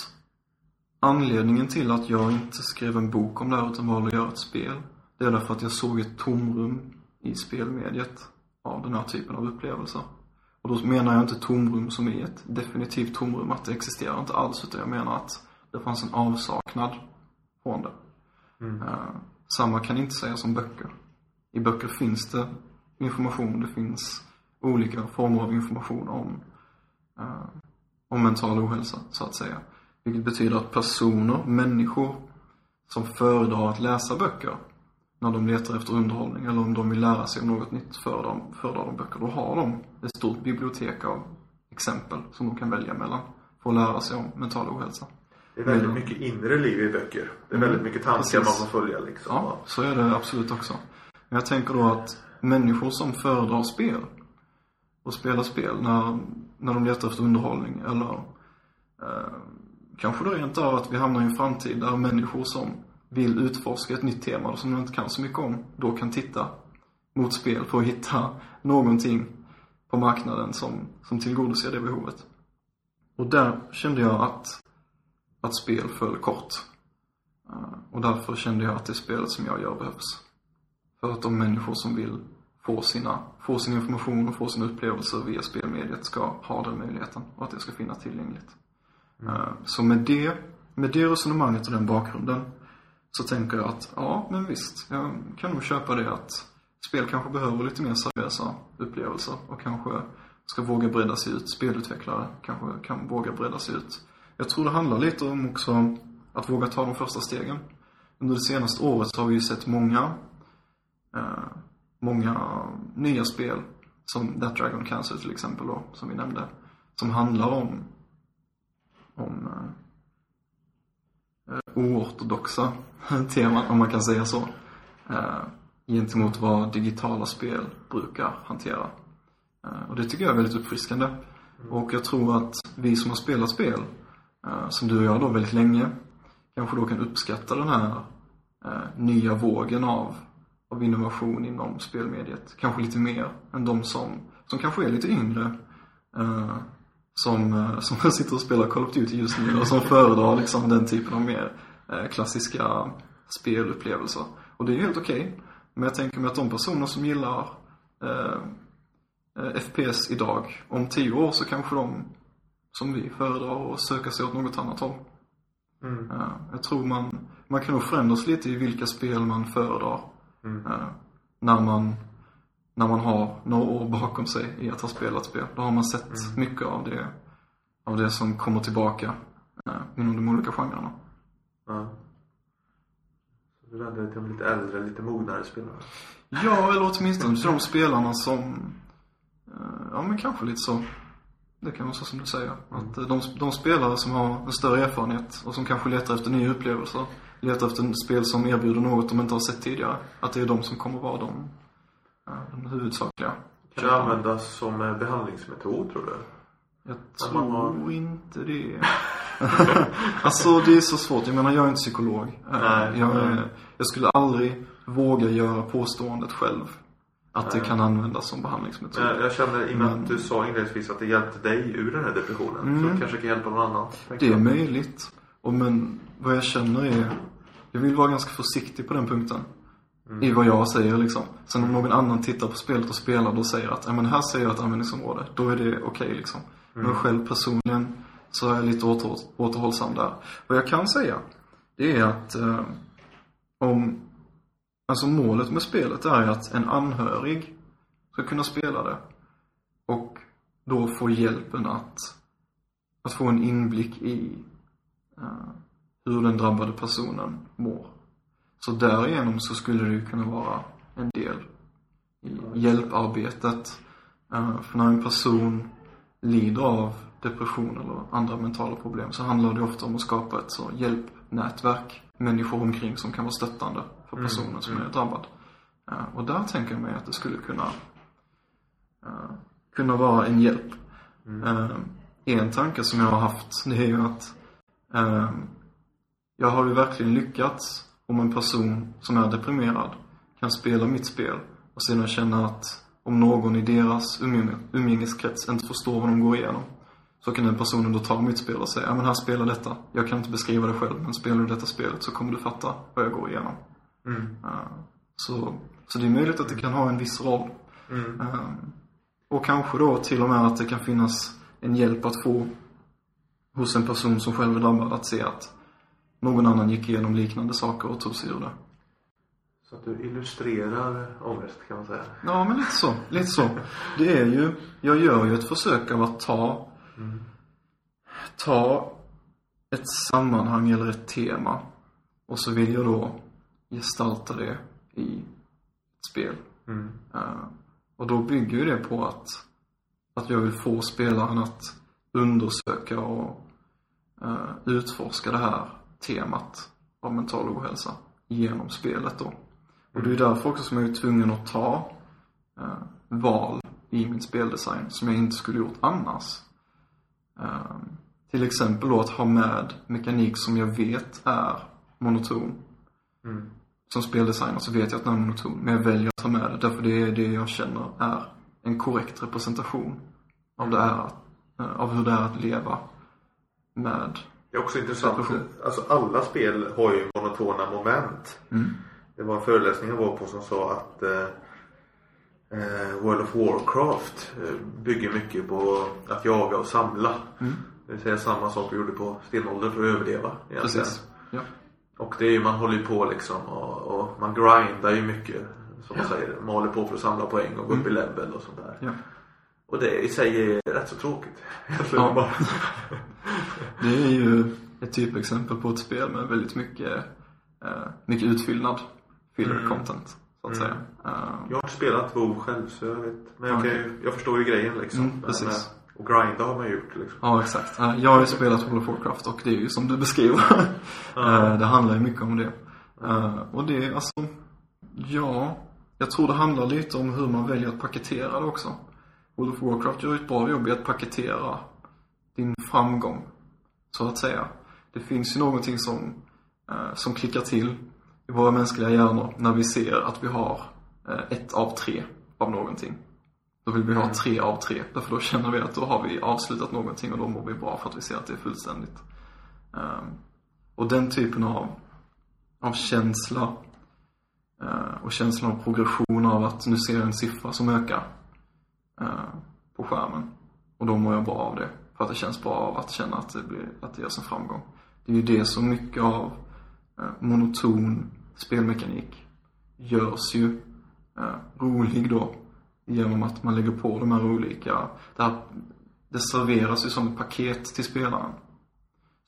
anledningen till att jag inte skrev en bok om det här utan valde att göra ett spel, det är därför att jag såg ett tomrum i spelmediet av den här typen av upplevelser. Och då menar jag inte tomrum som i ett definitivt tomrum, att det existerar inte alls, utan jag menar att det fanns en avsaknad från det. Mm. Samma kan inte sägas om böcker. I böcker finns det information, det finns olika former av information om, eh, om mental ohälsa, så att säga. Vilket betyder att personer, människor, som föredrar att läsa böcker när de letar efter underhållning eller om de vill lära sig om något nytt föredrar, föredrar de böcker. Då har de ett stort bibliotek av exempel som de kan välja mellan för att lära sig om mental ohälsa. Det är väldigt Mm. mycket inre liv i böcker. Det är Mm. väldigt mycket tankar Precis. man får följa liksom. Ja, så är det absolut också. Men jag tänker då att människor som föredrar spel och spelar spel när, när de letar efter underhållning eller eh, kanske då rent av att vi hamnar i en framtid där människor som vill utforska ett nytt tema som de inte kan så mycket om, då kan titta mot spel för att hitta någonting på marknaden som, som tillgodoser det behovet. Och där kände jag att, att spel föll kort. Eh, och därför kände jag att det spelet som jag gör behövs. För att de människor som vill få, sina, få sin information och få sina upplevelser via spelmediet ska ha den möjligheten och att det ska finnas tillgängligt. Mm. Så med det, med det resonemanget och den bakgrunden så tänker jag att ja, men visst, jag kan nog köpa det att spel kanske behöver lite mer seriösa upplevelser och kanske ska våga bredda sig ut. Spelutvecklare kanske kan våga bredda sig ut. Jag tror det handlar lite om också att våga ta de första stegen. Under det senaste året så har vi ju sett många eh, många nya spel som That Dragon Cancer till exempel då, som vi nämnde. Som handlar om, om eh, oortodoxa teman, om man kan säga så. Eh, gentemot vad digitala spel brukar hantera. Eh, och det tycker jag är väldigt uppfriskande. Mm. Och jag tror att vi som har spelat spel, Eh, som du och jag då väldigt länge, kanske då kan uppskatta den här eh, nya vågen av av innovation inom spelmediet. Kanske lite mer än de som, som kanske är lite yngre. Eh, som, som sitter och spelar Call of Duty just nu och som föredrar liksom den typen av mer klassiska spelupplevelser. Och det är helt okej. Okay. Men jag tänker mig att de personer som gillar eh FPS idag, om tio år så kanske de, som vi, föredrar att söka sig åt något annat håll. Mm. Uh, jag tror man, man kan nog förändras lite i vilka spel man föredrar. Mm. Uh, när man när man har några år bakom sig i att ha spelat spel. Då har man sett mm. mycket av det, av det som kommer tillbaka uh, inom de olika genrerna. Ja. Så du vänder dig till de lite äldre, lite mognare spelarna? Ja, eller åtminstone till de spelarna som, ja men kanske lite så. Det kan vara så som du säger. Mm. Att de, de spelare som har en större erfarenhet och som kanske letar efter nya upplevelser letar efter en spel som erbjuder något de inte har sett tidigare. Att det är de som kommer vara de, de huvudsakliga. Kan det användas som eh, behandlingsmetod tror du? Jag tror har... inte det. alltså det är så svårt. Jag menar jag är inte psykolog. Nej, jag, jag skulle aldrig våga göra påståendet själv. Att det kan användas som behandlingsmetod. Jag, jag känner i och med att du sa inledningsvis att det hjälpte dig ur den här depressionen. Mm. Så det kanske kan hjälpa någon annan. Det är möjligt. Och men vad jag känner är jag vill vara ganska försiktig på den punkten. Mm. I vad jag säger liksom. Sen om någon annan tittar på spelet och spelar och säger att, men här säger jag ett användningsområde. Då är det okej okay, liksom. Mm. Men själv personligen så är jag lite åter, återhållsam där. Vad jag kan säga, det är att eh, om, alltså målet med spelet är att en anhörig ska kunna spela det. Och då få hjälpen att, att få en inblick i uh, hur den drabbade personen mår. Så därigenom så skulle det ju kunna vara en del i hjälparbetet. Uh, för när en person lider av depression eller andra mentala problem så handlar det ofta om att skapa ett så hjälpnätverk. Människor omkring som kan vara stöttande för mm, personen mm. som är drabbad. Eh, och där tänker jag mig att det skulle kunna uh, kunna vara en hjälp. Mm. Uh, en tanke som jag har haft det är ju att uh, jag har ju verkligen lyckats om en person som är deprimerad kan spela mitt spel och sedan känna att om någon i deras umgängeskrets inte förstår vad de går igenom så kan den personen då ta mitt spel och säga, ja men här spelar detta. Jag kan inte beskriva det själv, men spelar du detta spelet så kommer du fatta vad jag går igenom. Mm. Uh, så, så det är möjligt att det kan ha en viss roll. Mm. Uh, och kanske då till och med att det kan finnas en hjälp att få hos en person som själv är drabbad att se att någon annan gick igenom liknande saker och tog sig ur det. Så att du illustrerar ångest kan man säga? Ja, men lite så. Lite så. Det är ju, jag gör ju ett försök av att ta, mm. ta ett sammanhang eller ett tema och så vill jag då gestalta det i ett spel. Mm. Uh, och då bygger ju det på att, att jag vill få spelaren att undersöka och uh, utforska det här temat av mental ohälsa genom spelet då. Och det är därför också som jag är tvungen att ta eh, val i min speldesign som jag inte skulle gjort annars. Till exempel då att ha med mekanik som jag vet är monoton. Mm. Som speldesigner så vet jag att den är monoton, men jag väljer att ta med det därför det är det jag känner är en korrekt representation av det är eh, av hur det är att leva med Det är också intressant. Alltså alla spel har ju monotona moment. mm, Det var en föreläsning jag var på som sa att eh, eh, World of Warcraft eh, bygger mycket på att jaga och samla. mm, Det vill säga samma sak vi gjorde på stenåldern för att överleva. egentligen. precis. Ja. Och det är ju, man håller ju på liksom och, och man grindar ju mycket. Som man säger, man håller på för att samla poäng och gå upp i level och sånt där. Ja. Och det i sig är rätt så tråkigt. Ja. bara. Det är ju ett typexempel på ett spel med väldigt mycket, eh, mycket utfyllnad. Filler Mm. content, så att Mm. säga. Eh, Jag har inte spelat WoW själv så jag vet. Men jag, kan ju, jag förstår ju grejen liksom. Mm, precis. Men, eh, och grinda har man ju gjort liksom. Ja, exakt. Jag har ju spelat World of Warcraft och det är ju som du beskriver. Eh, Det handlar ju mycket om det. Eh, Och det alltså, ja, jag tror det handlar lite om hur man väljer att paketera det också. World of Warcraft gör ett bra jobb i att paketera din framgång, så att säga. Det finns ju någonting som, eh, som klickar till i våra mänskliga hjärnor när vi ser att vi har ett av tre av någonting. Då vill vi ha tre av tre, därför då känner vi att då har vi avslutat någonting och då mår vi bra för att vi ser att det är fullständigt. Um, och den typen av, av känsla uh, och känslan av progression av att nu ser jag en siffra som ökar uh, på skärmen. Och då mår jag bra av det. För att det känns bra av att känna att det, blir, att det görs en framgång. Det är ju det som mycket av uh, monoton spelmekanik görs ju rolig då. Genom att man lägger på de här olika, det, här, det serveras ju som ett paket till spelaren.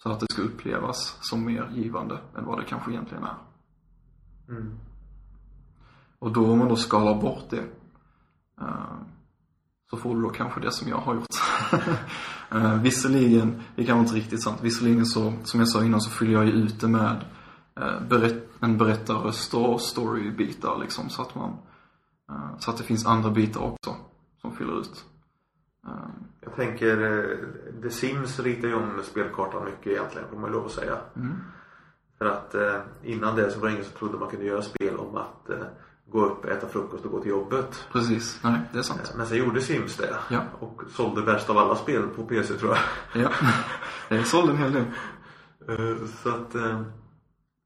Så att det ska upplevas som mer givande än vad det kanske egentligen är. Mm. Och då om man då skalar bort det eh, så får du då kanske det som jag har gjort. uh, visserligen, det kan vara inte riktigt sant, visserligen så, som jag sa innan så fyller jag ju ut det med eh, berätt, en berättarröst och storybitar liksom så att man, eh, så att det finns andra bitar också som fyller ut. Eh, Jag tänker, eh, The Sims ritar ju om spelkartan mycket egentligen får man lov att säga. mm, För att eh, innan det så var det ingen som trodde man kunde göra spel om att eh, gå upp, äta frukost och gå till jobbet. precis, nej det är sant. Eh, Men sen gjorde Sims det. Ja. Och sålde bäst av alla spel på PC tror jag. Ja, det sålde en hel del. Eh, Så att, eh,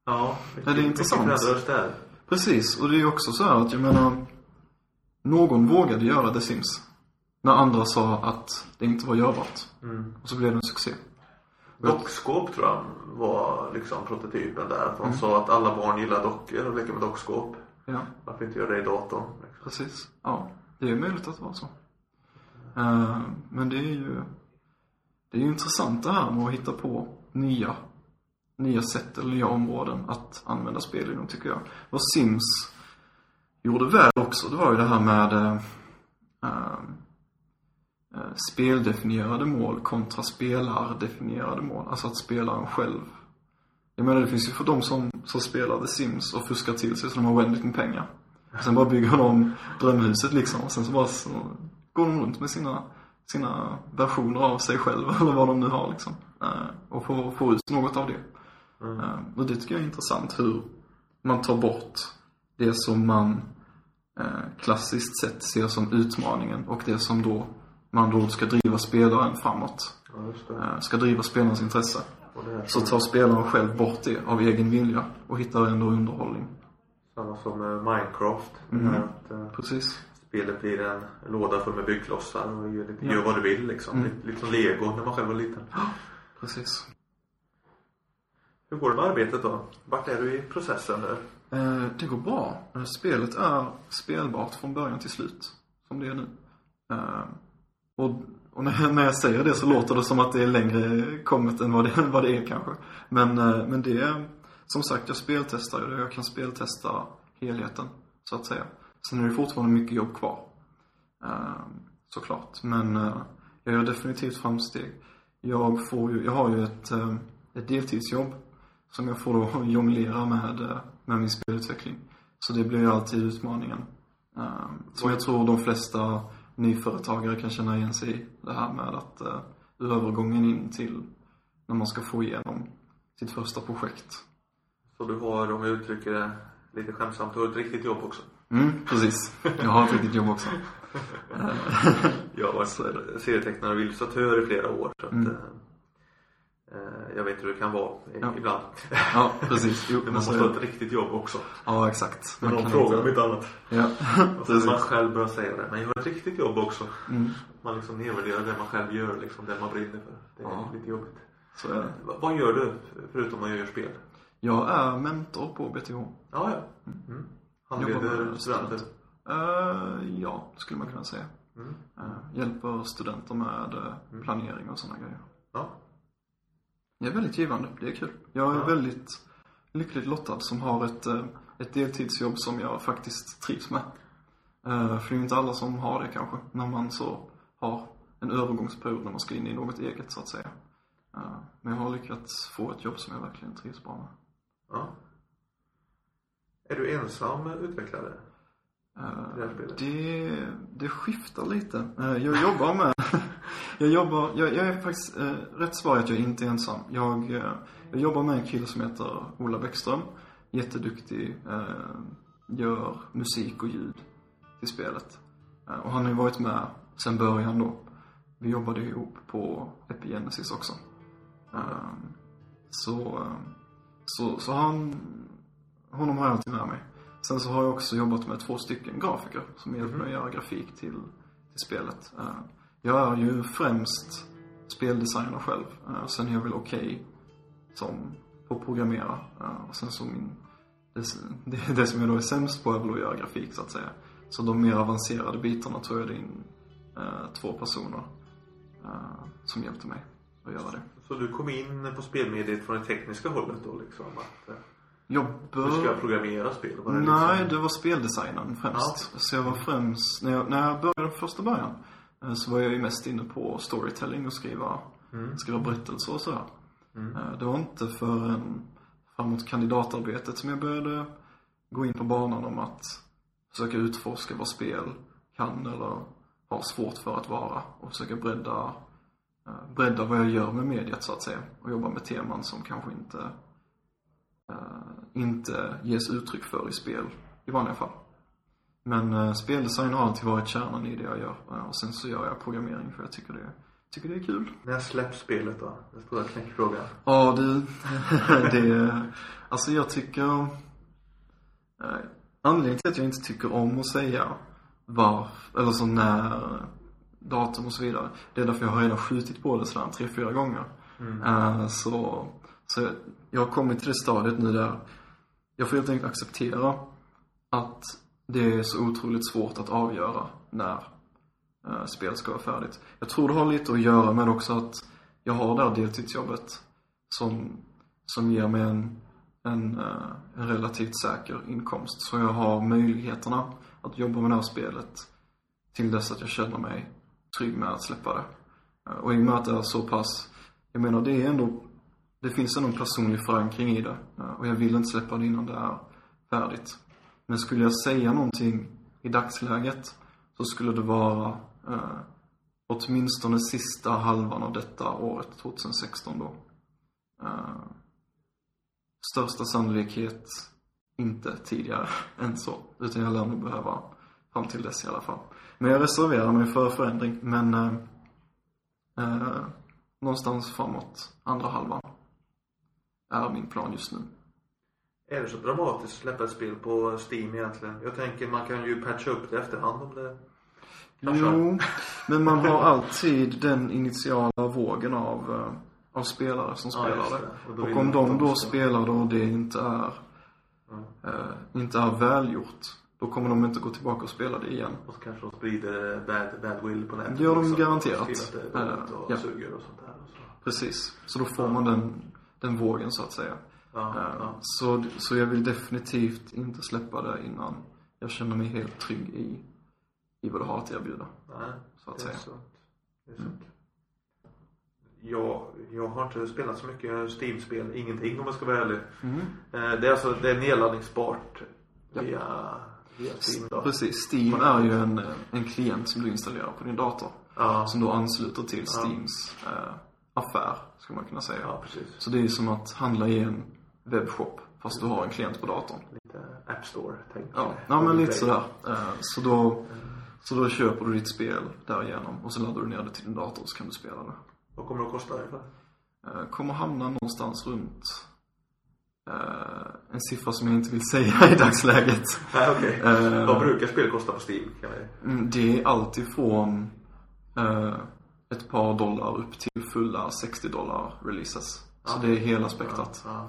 ja. Det är intressant. Mycket där. Precis, och det är ju också så här att jag menar Någon vågade göra The Sims När andra sa att det inte var görbart Mm. Och så blev det en succé Dockskåp tror jag var liksom prototypen där. För de Mm. sa att alla barn gillar dockor och leker med dockskåp. Ja, Varför inte göra det i datorn? Liksom. precis. Ja, det är möjligt att det var så Eh, Men det är ju Det är ju intressant det här med att hitta på nya Nya sätt eller nya områden att använda spel inom tycker jag Och Sims Gjorde väl också, det var ju det här med eh, eh, eh, speldefinierade mål kontra spelardefinierade mål. Alltså att spelaren själv Jag menar det finns ju för de som, som spelar The Sims och fuskar till sig så de har oändligt med pengar. Sen bara bygger de drömhuset liksom och sen så bara så går de runt med sina, sina versioner av sig själv eller vad de nu har liksom. Eh, och får, får ut något av det. Mm. Och det tycker jag är intressant hur man tar bort det som man klassiskt sett ser som utmaningen och det som då man då ska driva spelaren framåt. Ja. Eh, ska driva spelarens intresse. Så tar spelaren själv bort det av egen vilja och hittar ändå underhållning. Samma som eh, Minecraft. Mm. att eh, Precis. spelet blir en låda full med byggklossar och gör, lite, Ja. gör vad du vill liksom. Mm. Lite, lite som lego när man själv var liten. Precis. Hur går det med arbetet då? Vart är du i processen nu? Eh, det går bra. Eh, spelet är spelbart från början till slut. Som det är nu. Eh, och och när, när jag säger det så låter det som att det är längre kommet än vad det, vad det är kanske. Men, eh, men det är, som sagt, jag speltestar och. Jag kan speltesta helheten, så att säga. Sen är det fortfarande mycket jobb kvar. Eh, såklart. Men eh, jag gör definitivt framsteg. Jag får ju, jag har ju ett, eh, ett deltidsjobb som jag får då jonglera med, eh, med min spelutveckling. Så det blir ju alltid utmaningen. Eh, Som jag tror de flesta nyföretagare kan känna igen sig i. Det här med att eh, övergången in till när man ska få igenom sitt första projekt. Så du har, om jag uttrycker det lite skämtsamt, du har ett riktigt jobb också? Mm, precis. Jag har ett riktigt jobb också. Jag har varit serietecknare och illustratör i flera år så att Mm. Eh, jag vet hur det kan vara Ja. ibland. Ja, precis. Jo, man men så måste ha ett riktigt jobb också. Ja, exakt. Men de frågar om inte- annat. Ja, Och sen man själv börjar säga det. Men jag har ett riktigt jobb också. Mm, Man liksom nedvärderar det man själv gör, liksom det man brinner för. Det är Ja. lite jobbigt. så är det. Va- Vad gör du förutom att göra spel? Jag är mentor på BTH. Ja, ja. Mm. Handleder med studenter. Eh, ja, skulle man kunna säga. Mm. Eh, hjälper studenter med eh, planering och sådana grejer. Ja. Det är väldigt givande, det är kul. Jag är Ja. väldigt lyckligt lottad som har ett, eh, ett deltidsjobb som jag faktiskt trivs med. Eh, För det är inte alla som har det kanske, när man så har en övergångsperiod när man ska in i något eget så att säga. Eh, Men jag har lyckats få ett jobb som jag verkligen trivs bra med. ja. Är du ensam utvecklare? Det? Det, det skiftar lite. Jag jobbar med, jag jobbar, jag, jag är faktiskt, eh, rätt svar är att jag inte är ensam. Jag, eh, jag jobbar med en kille som heter Ola Bäckström. Jätteduktig, eh, gör musik och ljud till spelet. Eh, Och han har ju varit med sen början då. Vi jobbade ihop på Epigenesis också. Eh, Så, eh, så, så han, honom har jag alltid med mig. Sen så har jag också jobbat med två stycken grafiker som hjälper mig att göra grafik till, till spelet. Jag är ju främst speldesigner själv. Eh, Sen är jag väl okej som på att programmera. Eh, Och sen så min, det, det, som jag då är sämst på är väl att göra grafik så att säga. Så de mer avancerade bitarna tror jag det är in, eh, två personer som hjälpte mig att göra det. Så du kom in på spelmediet från det tekniska hållet då liksom? Att, Jag du ska bör... programmera spel? Var det Nej, liksom... det var speldesignen främst. Så jag var främst, när jag, när jag började från första början, så var jag ju mest inne på storytelling och skriva, skriva berättelser och sådär. Eh, Det var inte förrän framåt kandidatarbetet som jag började gå in på banan om att försöka utforska vad spel kan eller har svårt för att vara och försöka bredda, eh, bredda vad jag gör med mediet så att säga och jobba med teman som kanske inte eh, inte ges uttryck för i spel i vanliga fall. Men eh, speldesign har alltid varit kärnan i det jag gör. Eh, och sen så gör jag programmering för jag tycker det, tycker det är kul. När släpps spelet då? Den stora knäckfrågan. Ja du, det, alltså jag tycker, eh, anledningen till att jag inte tycker om att säga varför, eller så när, datum och så vidare. Det är därför jag har redan skjutit på det sådär tre, fyra gånger. Eh, så, så jag, jag har kommit till det stadiet nu där jag får helt enkelt acceptera att det är så otroligt svårt att avgöra när eh, spel ska vara färdigt. Jag tror det har lite att göra med också att jag har det här deltidsjobbet som, som ger mig en, en, eh, en relativt säker inkomst. Så jag har möjligheterna att jobba med det här spelet till dess att jag känner mig trygg med att släppa det. Eh, och i och med att det är så pass, jag menar det är ändå, det finns ändå en personlig förankring i det. Eh, och jag vill inte släppa det innan det är färdigt. Men skulle jag säga någonting i dagsläget så skulle det vara eh, åtminstone sista halvan av detta året, 2016 då. Eh, största sannolikhet inte tidigare än så. Utan jag lär nog behöva fram till dess i alla fall. Men jag reserverar mig för förändring. Men eh, eh, någonstans framåt andra halvan är min plan just nu. Är det så dramatiskt att släppa ett spel på Steam egentligen? Jag tänker man kan ju patcha upp det efterhand om det Kanske. Jo, men man har alltid den initiala vågen av, eh, av spelare som Ja, spelar det. det. Och då Och om de då ska- spelar och det inte är, Mm. eh, inte är välgjort, då kommer de inte gå tillbaka och spela det igen. Och så kanske de sprider bad, bad will på nätet. Det gör de också. garanterat. Och det är dåligt och Ja. suger och sånt där. Och så. Precis. Så då får man den, den vågen så att säga. Ja, Eh, ja. Så, så jag vill definitivt inte släppa det innan jag känner mig helt trygg i, i vad det har att erbjuda. Nej, Så att det är säga. sant. Det är sant. Jag, jag har inte spelat så mycket Steam-spel, ingenting om jag ska vara ärlig. Mm. Eh, Det är alltså, det är nedladdningsbart Ja. via, via Steam då. Precis. Steam är ju en, eh, en klient som du installerar på din dator. Ja, Som då ansluter till. Steams eh, affär, skulle man kunna säga. ja precis. Så det är ju som att handla i en webbshop, fast du har en klient på datorn. Lite App Store. Tänk, Ja, ja men lite sådär. Eh, Så då, så då köper du ditt spel därigenom och så laddar du ner det till din dator så kan du spela det. Vad kommer det att kosta ungefär? Eh, Kommer hamna någonstans runt eh, en siffra som jag inte vill säga i dagsläget. Nej okej. Eh. Vad brukar spel kosta på Steam? Kan. Mm, Det är alltid från eh, ett par dollar upp till fulla 60 dollar releases. Så det är hela spektrat. Ja. Eh,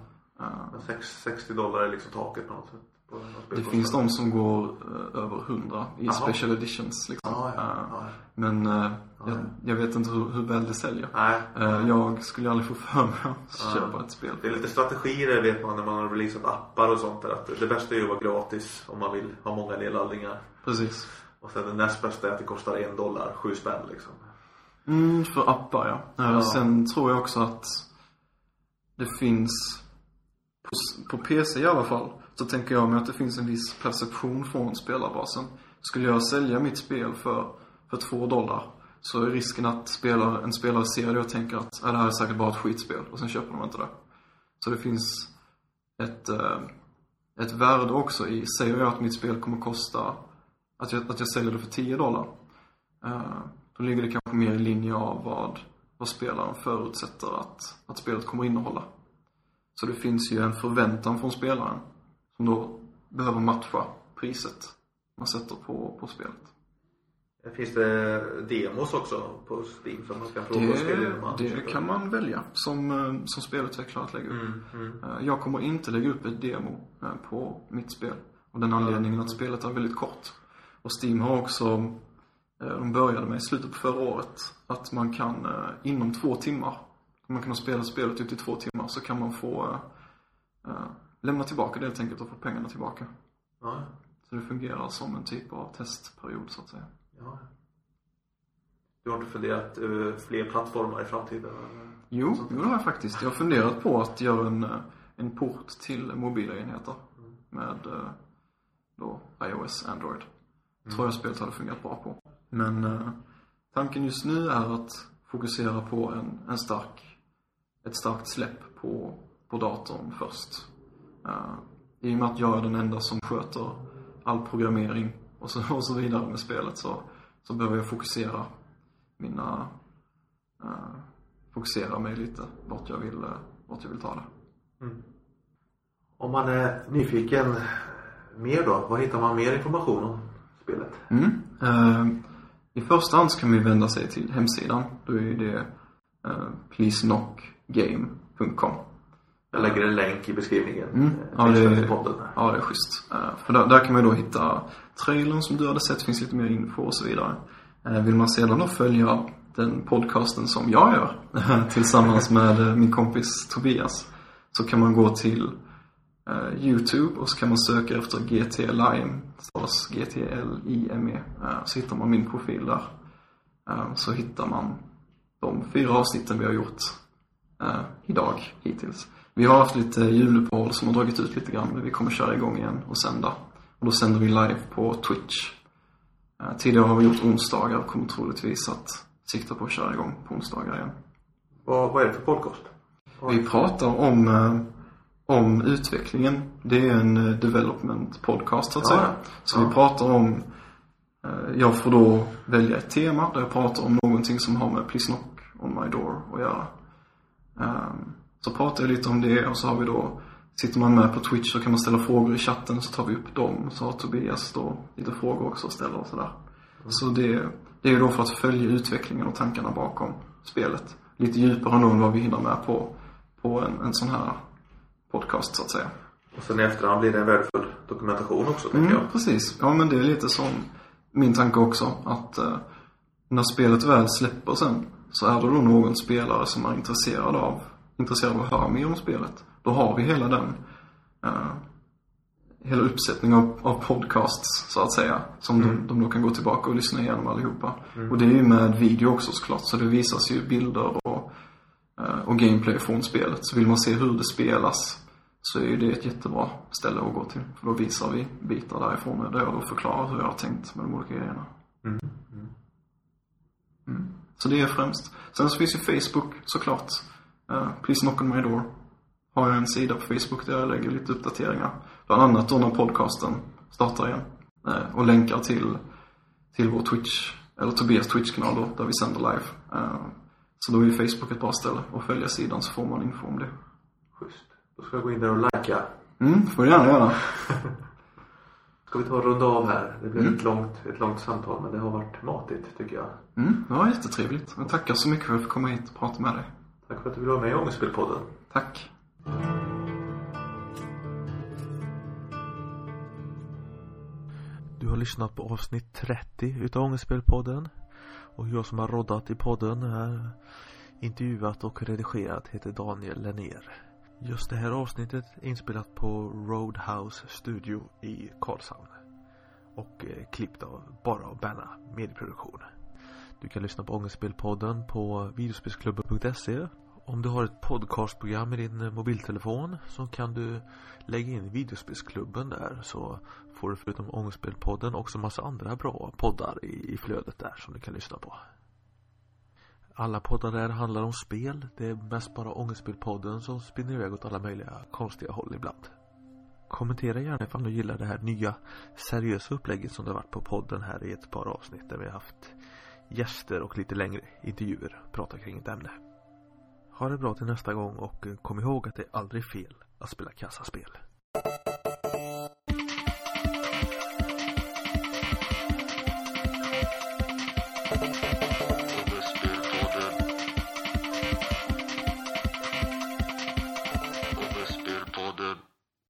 Sex- 60 dollar är liksom taket på något sätt. På Det finns de som går eh, över 100 i Jaha. special editions liksom. Ja, ja, Eh, ja. Men eh, jag, jag vet inte hur, hur väl det säljer. Eh, Jag skulle aldrig få för mig att köpa ett spel. Det är lite strategier vet man när man har releasat appar och sånt där. Att det bästa är ju att vara gratis om man vill ha många nedladdningar. Precis. Och sen det näst bästa är att det kostar en dollar, sju spänn liksom. Mm, för appar ja. Eh, Ja. Sen tror jag också att det finns, på, på PC i alla fall, så tänker jag mig att det finns en viss perception från spelarbasen. Skulle jag sälja mitt spel för, för två dollar så är risken att spelare, en spelare ser det och tänker att äh, det här är säkert bara ett skitspel och sen köper de inte det. Så det finns ett, eh, ett värde också i, säger jag att mitt spel kommer kosta, att jag, att jag säljer det för 10 dollar. Eh, då ligger det kanske mer i linje av vad, vad spelaren förutsätter att, att spelet kommer innehålla. Så det finns ju en förväntan från spelaren som då behöver matcha priset man sätter på, på spelet. Finns det demos också på Steam som man kan prova och spela Det, köper? kan man välja som, eh, som spelutvecklare att lägga upp. Mm, mm. Eh, Jag kommer inte lägga upp ett demo eh, på mitt spel. Av den anledningen att spelet är väldigt kort. Och Steam har också, de började med i slutet på förra året, att man kan inom två timmar, man kan ha spelat spelet ut i två timmar, så kan man få eh, lämna tillbaka det helt enkelt och få pengarna tillbaka. Ja, Så det fungerar som en typ av testperiod så att säga. ja. Du har inte funderat över fler plattformar i framtiden? Jo, jo det har jag faktiskt. Jag har funderat på att göra en, eh, en port till mobila enheter med eh, då iOS, Android. Tror jag spelet hade fungerat bra på. Men eh, tanken just nu är att fokusera på en, en stark, ett starkt släpp på, på datorn först. Eh, I och med att jag är den enda som sköter all programmering och så, och så vidare med spelet så, så behöver jag fokusera mina eh, fokusera mig lite vart jag vill, eh, vart jag vill ta det. Om man är nyfiken mer då, var hittar man mer information om spelet? Mm. Eh, I första hand så kan man vända sig till hemsidan. Då är det eh, pleaseknockgame.com. Jag lägger en länk i beskrivningen. Mm. Eh, Ja, det, podden. ja, det är schysst. Eh, för där, där kan man ju då hitta trailern som du hade sett, finns lite mer info och så vidare. Eh, vill man sedan då följa den podcasten som jag gör tillsammans med min kompis Tobias så kan man gå till Youtube och så kan man söka efter GT Lime, stavas G-T-L-I-M-E. Så hittar man min profil där. Så hittar man de fyra avsnitten vi har gjort eh, idag hittills. Vi har haft lite juluppehåll som har dragit ut lite grann men vi kommer köra igång igen och sända. Och då sänder vi live på Twitch. Eh, tidigare har vi gjort onsdagar och kommer troligtvis att sikta på att köra igång på onsdagar igen. Vad, vad är det för podcast? Vi pratar om, eh, om utvecklingen. Det är en eh, development podcast så att Ja, säga. Så ja. vi pratar om, eh, jag får då välja ett tema där jag pratar om någonting som har med Please Knock on My Door att göra. Ehm, Så pratar jag lite om det och så har vi då, sitter man med på Twitch så kan man ställa frågor i chatten så tar vi upp dem. Så har Tobias då lite frågor också att ställa och sådär. Så det, det är då för att följa utvecklingen och tankarna bakom spelet. Lite djupare ändå än vad vi hinner med på, på en, en sån här podcast så att säga. Och sen i efterhand blir det en värdefull dokumentation också, Mm, jag. precis. Ja men det är lite som min tanke också att eh, när spelet väl släpper sen så är det då någon spelare som är intresserad av, intresserad av att höra mer om spelet. Då har vi hela den eh, hela uppsättningen av, av podcasts så att säga. Som de, de då kan gå tillbaka och lyssna igenom allihopa. Och det är ju med video också såklart. Så det visas ju bilder och, eh, och gameplay från spelet. Så vill man se hur det spelas så är ju det ett jättebra ställe att gå till. För då visar vi bitar därifrån där jag då förklarar hur jag har tänkt med de olika grejerna. Mm. Så det är främst. Sen så finns ju Facebook såklart. Uh, Please knock on my door. har jag en sida på Facebook där jag lägger lite uppdateringar. Bland annat då när podcasten startar igen. Eh, och länkar till, till vår Twitch, eller Tobias Twitch-kanal då, där vi sänder live. Eh, så då är ju Facebook ett bra ställe att följa sidan så får man info om det. Schysst. Då ska jag gå in där och likea. Mm, får du gärna göra. Ska vi ta och runda av här? Det blev ett, långt, ett långt samtal men det har varit matigt tycker jag. Mm, det var jättetrevligt. Jag tackar så mycket för att jag fick komma hit och prata med dig. Tack för att du ville vara med i Ångestspelpodden. Tack. Du har lyssnat på avsnitt 30 utav Ångestspelpodden. Och jag som har roddat i podden är intervjuat och redigerat heter Daniel Lenner. Just det här avsnittet är inspelat på Roadhouse Studio i Karlshamn. Och eh, klippt av bara och Berna Medieproduktion. Du kan lyssna på Ångestspelpodden på videospelsklubben.se Om du har ett podcastprogram i din eh, mobiltelefon så kan du lägga in videospelsklubben där så får du förutom Ångestspelpodden också massa andra bra poddar i flödet där som du kan lyssna på. Alla poddar där handlar om spel. Det är mest bara Ångestspelpodden som spinner iväg åt alla möjliga konstiga håll ibland. Kommentera gärna ifall du gillar det här nya seriösa upplägget som det har varit på podden här i ett par avsnitt där vi har haft gäster och lite längre intervjuer prata kring ett ämne. Ha det bra till nästa gång och kom ihåg att det är aldrig fel att spela kassaspel.